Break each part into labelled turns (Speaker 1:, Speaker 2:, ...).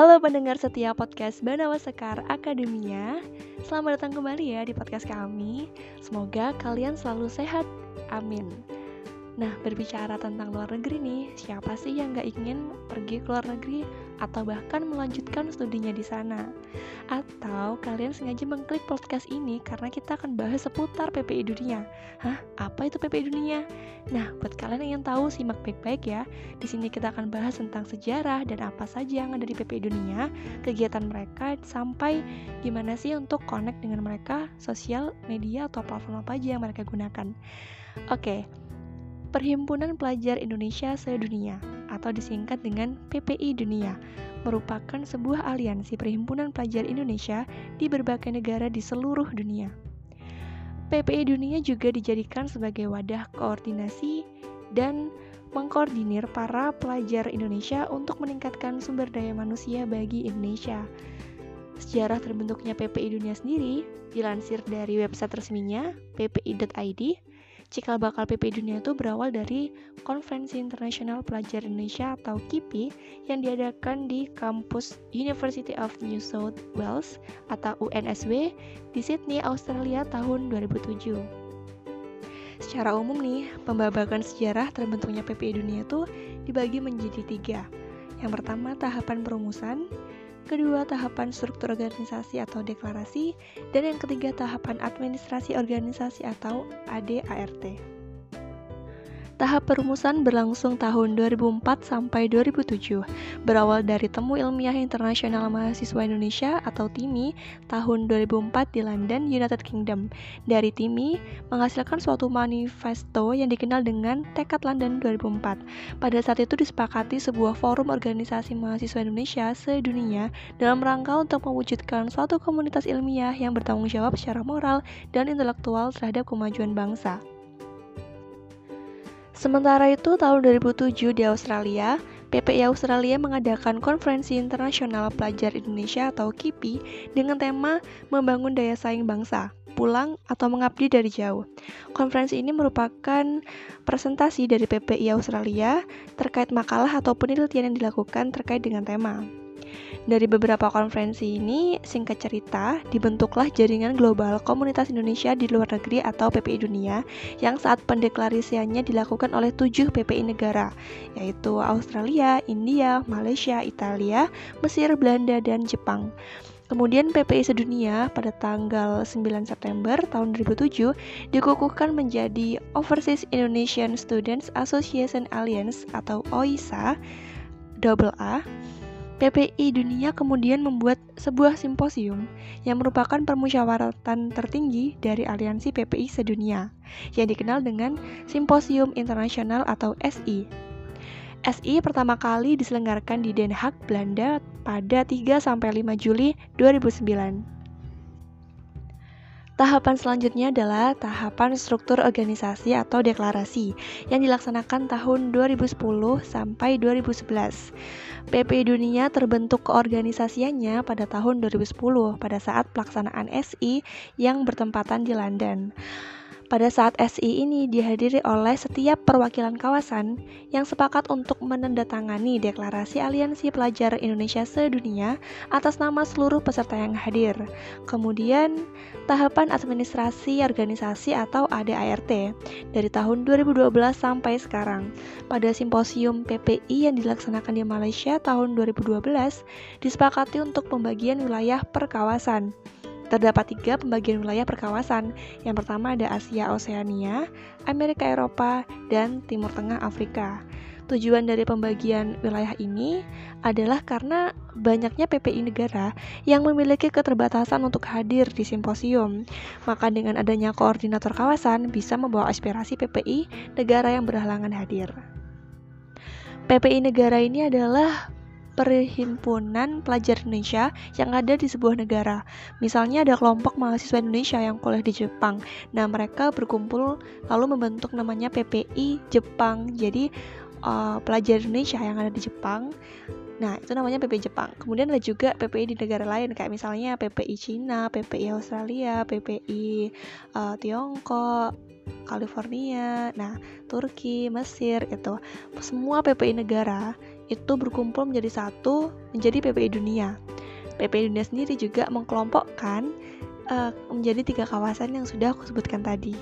Speaker 1: Halo pendengar setia podcast Banawa Sekar Akademia Selamat datang kembali ya di podcast kami. Semoga kalian selalu sehat, amin Nah, berbicara tentang luar negeri nih, siapa sih yang gak ingin pergi ke luar negeri atau bahkan melanjutkan studinya di sana? Atau kalian sengaja mengklik podcast ini karena kita akan bahas seputar PPI dunia. Hah, apa itu PPI dunia? Nah, buat kalian yang ingin tahu, simak baik-baik ya. Di sini kita akan bahas tentang sejarah dan apa saja yang ada di PPI dunia, kegiatan mereka, sampai gimana sih untuk connect dengan mereka, sosial, media, atau platform apa aja yang mereka gunakan. Oke, Perhimpunan Pelajar Indonesia Sedunia atau disingkat dengan PPI Dunia merupakan sebuah aliansi perhimpunan pelajar Indonesia di berbagai negara di seluruh dunia. PPI Dunia juga dijadikan sebagai wadah koordinasi dan mengkoordinir para pelajar Indonesia untuk meningkatkan sumber daya manusia bagi Indonesia. Sejarah terbentuknya PPI Dunia sendiri dilansir dari website resminya ppi.id cikal bakal PP Dunia itu berawal dari Konferensi Internasional Pelajar Indonesia atau KIPI yang diadakan di kampus University of New South Wales atau UNSW di Sydney, Australia tahun 2007. Secara umum nih, pembabakan sejarah terbentuknya PPI Dunia itu dibagi menjadi tiga. Yang pertama, tahapan perumusan, kedua tahapan struktur organisasi atau deklarasi, dan yang ketiga tahapan administrasi organisasi atau ADART. Tahap perumusan berlangsung tahun 2004 sampai 2007, berawal dari Temu Ilmiah Internasional Mahasiswa Indonesia atau TIMI tahun 2004 di London, United Kingdom. Dari TIMI menghasilkan suatu manifesto yang dikenal dengan Tekad London 2004. Pada saat itu disepakati sebuah forum organisasi mahasiswa Indonesia sedunia dalam rangka untuk mewujudkan suatu komunitas ilmiah yang bertanggung jawab secara moral dan intelektual terhadap kemajuan bangsa. Sementara itu, tahun 2007 di Australia, PPI Australia mengadakan Konferensi Internasional Pelajar Indonesia atau KIPI dengan tema Membangun Daya Saing Bangsa, Pulang atau Mengabdi dari Jauh. Konferensi ini merupakan presentasi dari PPI Australia terkait makalah atau penelitian yang dilakukan terkait dengan tema. Dari beberapa konferensi ini, singkat cerita, dibentuklah jaringan global komunitas Indonesia di luar negeri atau PPI Dunia yang saat pendeklarasiannya dilakukan oleh tujuh PPI negara, yaitu Australia, India, Malaysia, Italia, Mesir, Belanda, dan Jepang. Kemudian PPI sedunia pada tanggal 9 September tahun 2007 dikukuhkan menjadi Overseas Indonesian Students Association Alliance atau OISA double A PPI Dunia kemudian membuat sebuah simposium yang merupakan permusyawaratan tertinggi dari aliansi PPI sedunia yang dikenal dengan Simposium Internasional atau SI. SI pertama kali diselenggarakan di Den Haag, Belanda pada 3-5 Juli 2009. Tahapan selanjutnya adalah tahapan struktur organisasi atau deklarasi yang dilaksanakan tahun 2010 sampai 2011. PP Dunia terbentuk keorganisasiannya pada tahun 2010 pada saat pelaksanaan SI yang bertempatan di London. Pada saat SI ini dihadiri oleh setiap perwakilan kawasan yang sepakat untuk menandatangani deklarasi Aliansi Pelajar Indonesia Sedunia atas nama seluruh peserta yang hadir. Kemudian, tahapan administrasi organisasi atau ADART dari tahun 2012 sampai sekarang. Pada simposium PPI yang dilaksanakan di Malaysia tahun 2012, disepakati untuk pembagian wilayah per kawasan. Terdapat tiga pembagian wilayah per kawasan. Yang pertama ada Asia Oseania, Amerika Eropa, dan Timur Tengah Afrika. Tujuan dari pembagian wilayah ini adalah karena banyaknya PPI negara yang memiliki keterbatasan untuk hadir di simposium. Maka dengan adanya koordinator kawasan bisa membawa aspirasi PPI negara yang berhalangan hadir. PPI negara ini adalah perhimpunan pelajar Indonesia yang ada di sebuah negara. Misalnya ada kelompok mahasiswa Indonesia yang kuliah di Jepang. Nah, mereka berkumpul lalu membentuk namanya PPI Jepang. Jadi uh, pelajar Indonesia yang ada di Jepang Nah, itu namanya PPI Jepang. Kemudian ada juga PPI di negara lain, kayak misalnya PPI Cina, PPI Australia, PPI uh, Tiongkok, California, nah Turki, Mesir itu semua PPI negara itu berkumpul menjadi satu menjadi PPI dunia. PPI dunia sendiri juga mengkelompokkan uh, menjadi tiga kawasan yang sudah aku sebutkan tadi.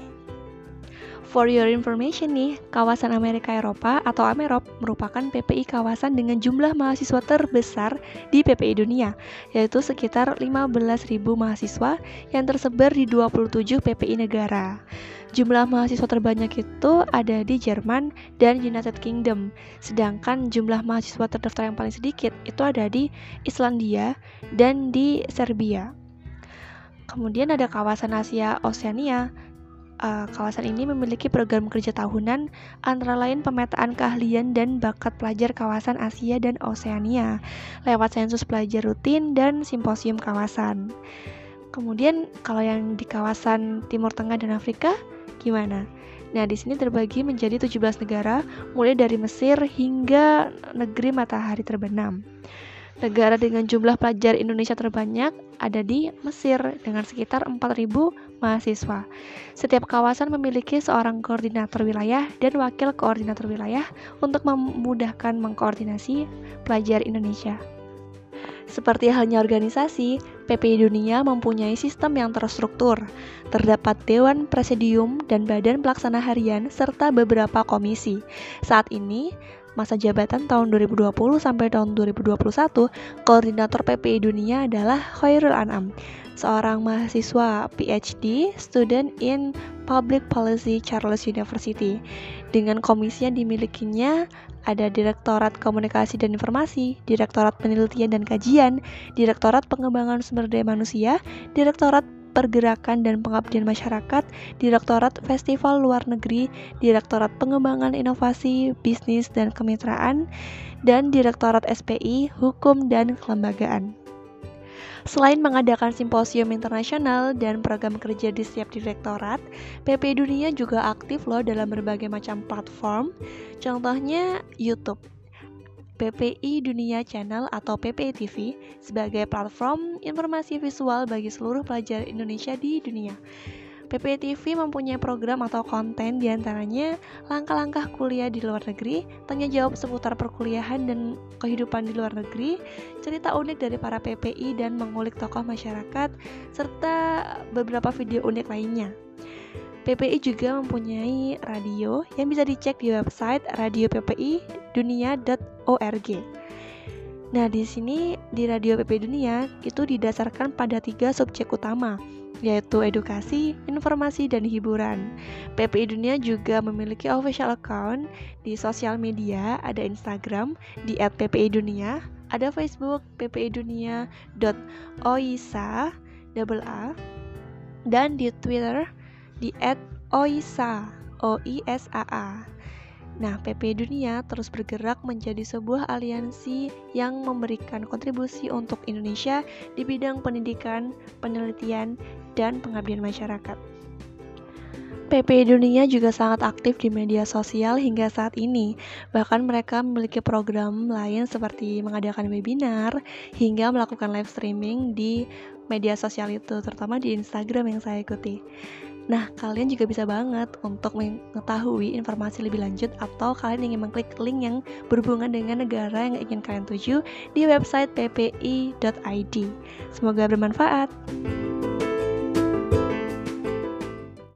Speaker 1: For your information nih, kawasan Amerika Eropa atau AMEROP merupakan PPI kawasan dengan jumlah mahasiswa terbesar di PPI dunia, yaitu sekitar 15.000 mahasiswa yang tersebar di 27 PPI negara. Jumlah mahasiswa terbanyak itu ada di Jerman dan United Kingdom, sedangkan jumlah mahasiswa terdaftar yang paling sedikit itu ada di Islandia dan di Serbia. Kemudian ada kawasan Asia Oseania uh, kawasan ini memiliki program kerja tahunan antara lain pemetaan keahlian dan bakat pelajar kawasan Asia dan Oseania lewat sensus pelajar rutin dan simposium kawasan. Kemudian kalau yang di kawasan Timur Tengah dan Afrika gimana? Nah, di sini terbagi menjadi 17 negara, mulai dari Mesir hingga negeri matahari terbenam. Negara dengan jumlah pelajar Indonesia terbanyak ada di Mesir dengan sekitar 4.000 mahasiswa. Setiap kawasan memiliki seorang koordinator wilayah dan wakil koordinator wilayah untuk memudahkan mengkoordinasi pelajar Indonesia. Seperti halnya organisasi, PPI Dunia mempunyai sistem yang terstruktur. Terdapat Dewan Presidium dan Badan Pelaksana Harian serta beberapa komisi. Saat ini, masa jabatan tahun 2020 sampai tahun 2021, koordinator PPI Dunia adalah Khairul Anam, seorang mahasiswa PhD, student in Public Policy Charles University. Dengan komisi yang dimilikinya ada Direktorat Komunikasi dan Informasi, Direktorat Penelitian dan Kajian, Direktorat Pengembangan Sumber Daya Manusia, Direktorat Pergerakan dan Pengabdian Masyarakat, Direktorat Festival Luar Negeri, Direktorat Pengembangan Inovasi, Bisnis dan Kemitraan, dan Direktorat SPI, Hukum dan Kelembagaan. Selain mengadakan simposium internasional dan program kerja di setiap direktorat, PP Dunia juga aktif loh dalam berbagai macam platform, contohnya YouTube. PPI Dunia Channel atau PPI TV sebagai platform informasi visual bagi seluruh pelajar Indonesia di dunia. PPI TV mempunyai program atau konten di antaranya langkah-langkah kuliah di luar negeri, tanya jawab seputar perkuliahan dan kehidupan di luar negeri, cerita unik dari para PPI dan mengulik tokoh masyarakat, serta beberapa video unik lainnya. PPI juga mempunyai radio yang bisa dicek di website radioppi.dunia.org. Nah, di sini di Radio PPI Dunia itu didasarkan pada tiga subjek utama, yaitu edukasi, informasi, dan hiburan. PPI Dunia juga memiliki official account di sosial media, ada Instagram di @ppi_dunia, ada Facebook ppi_dunia.oisa double A, dan di Twitter di @oisa o i s a a. Nah, PP Dunia terus bergerak menjadi sebuah aliansi yang memberikan kontribusi untuk Indonesia di bidang pendidikan, penelitian, dan pengabdian masyarakat. PP Dunia juga sangat aktif di media sosial hingga saat ini. Bahkan mereka memiliki program lain seperti mengadakan webinar hingga melakukan live streaming di media sosial itu, terutama di Instagram yang saya ikuti. Nah, kalian juga bisa banget untuk mengetahui informasi lebih lanjut atau kalian ingin mengklik link yang berhubungan dengan negara yang ingin kalian tuju di website ppi.id. Semoga bermanfaat.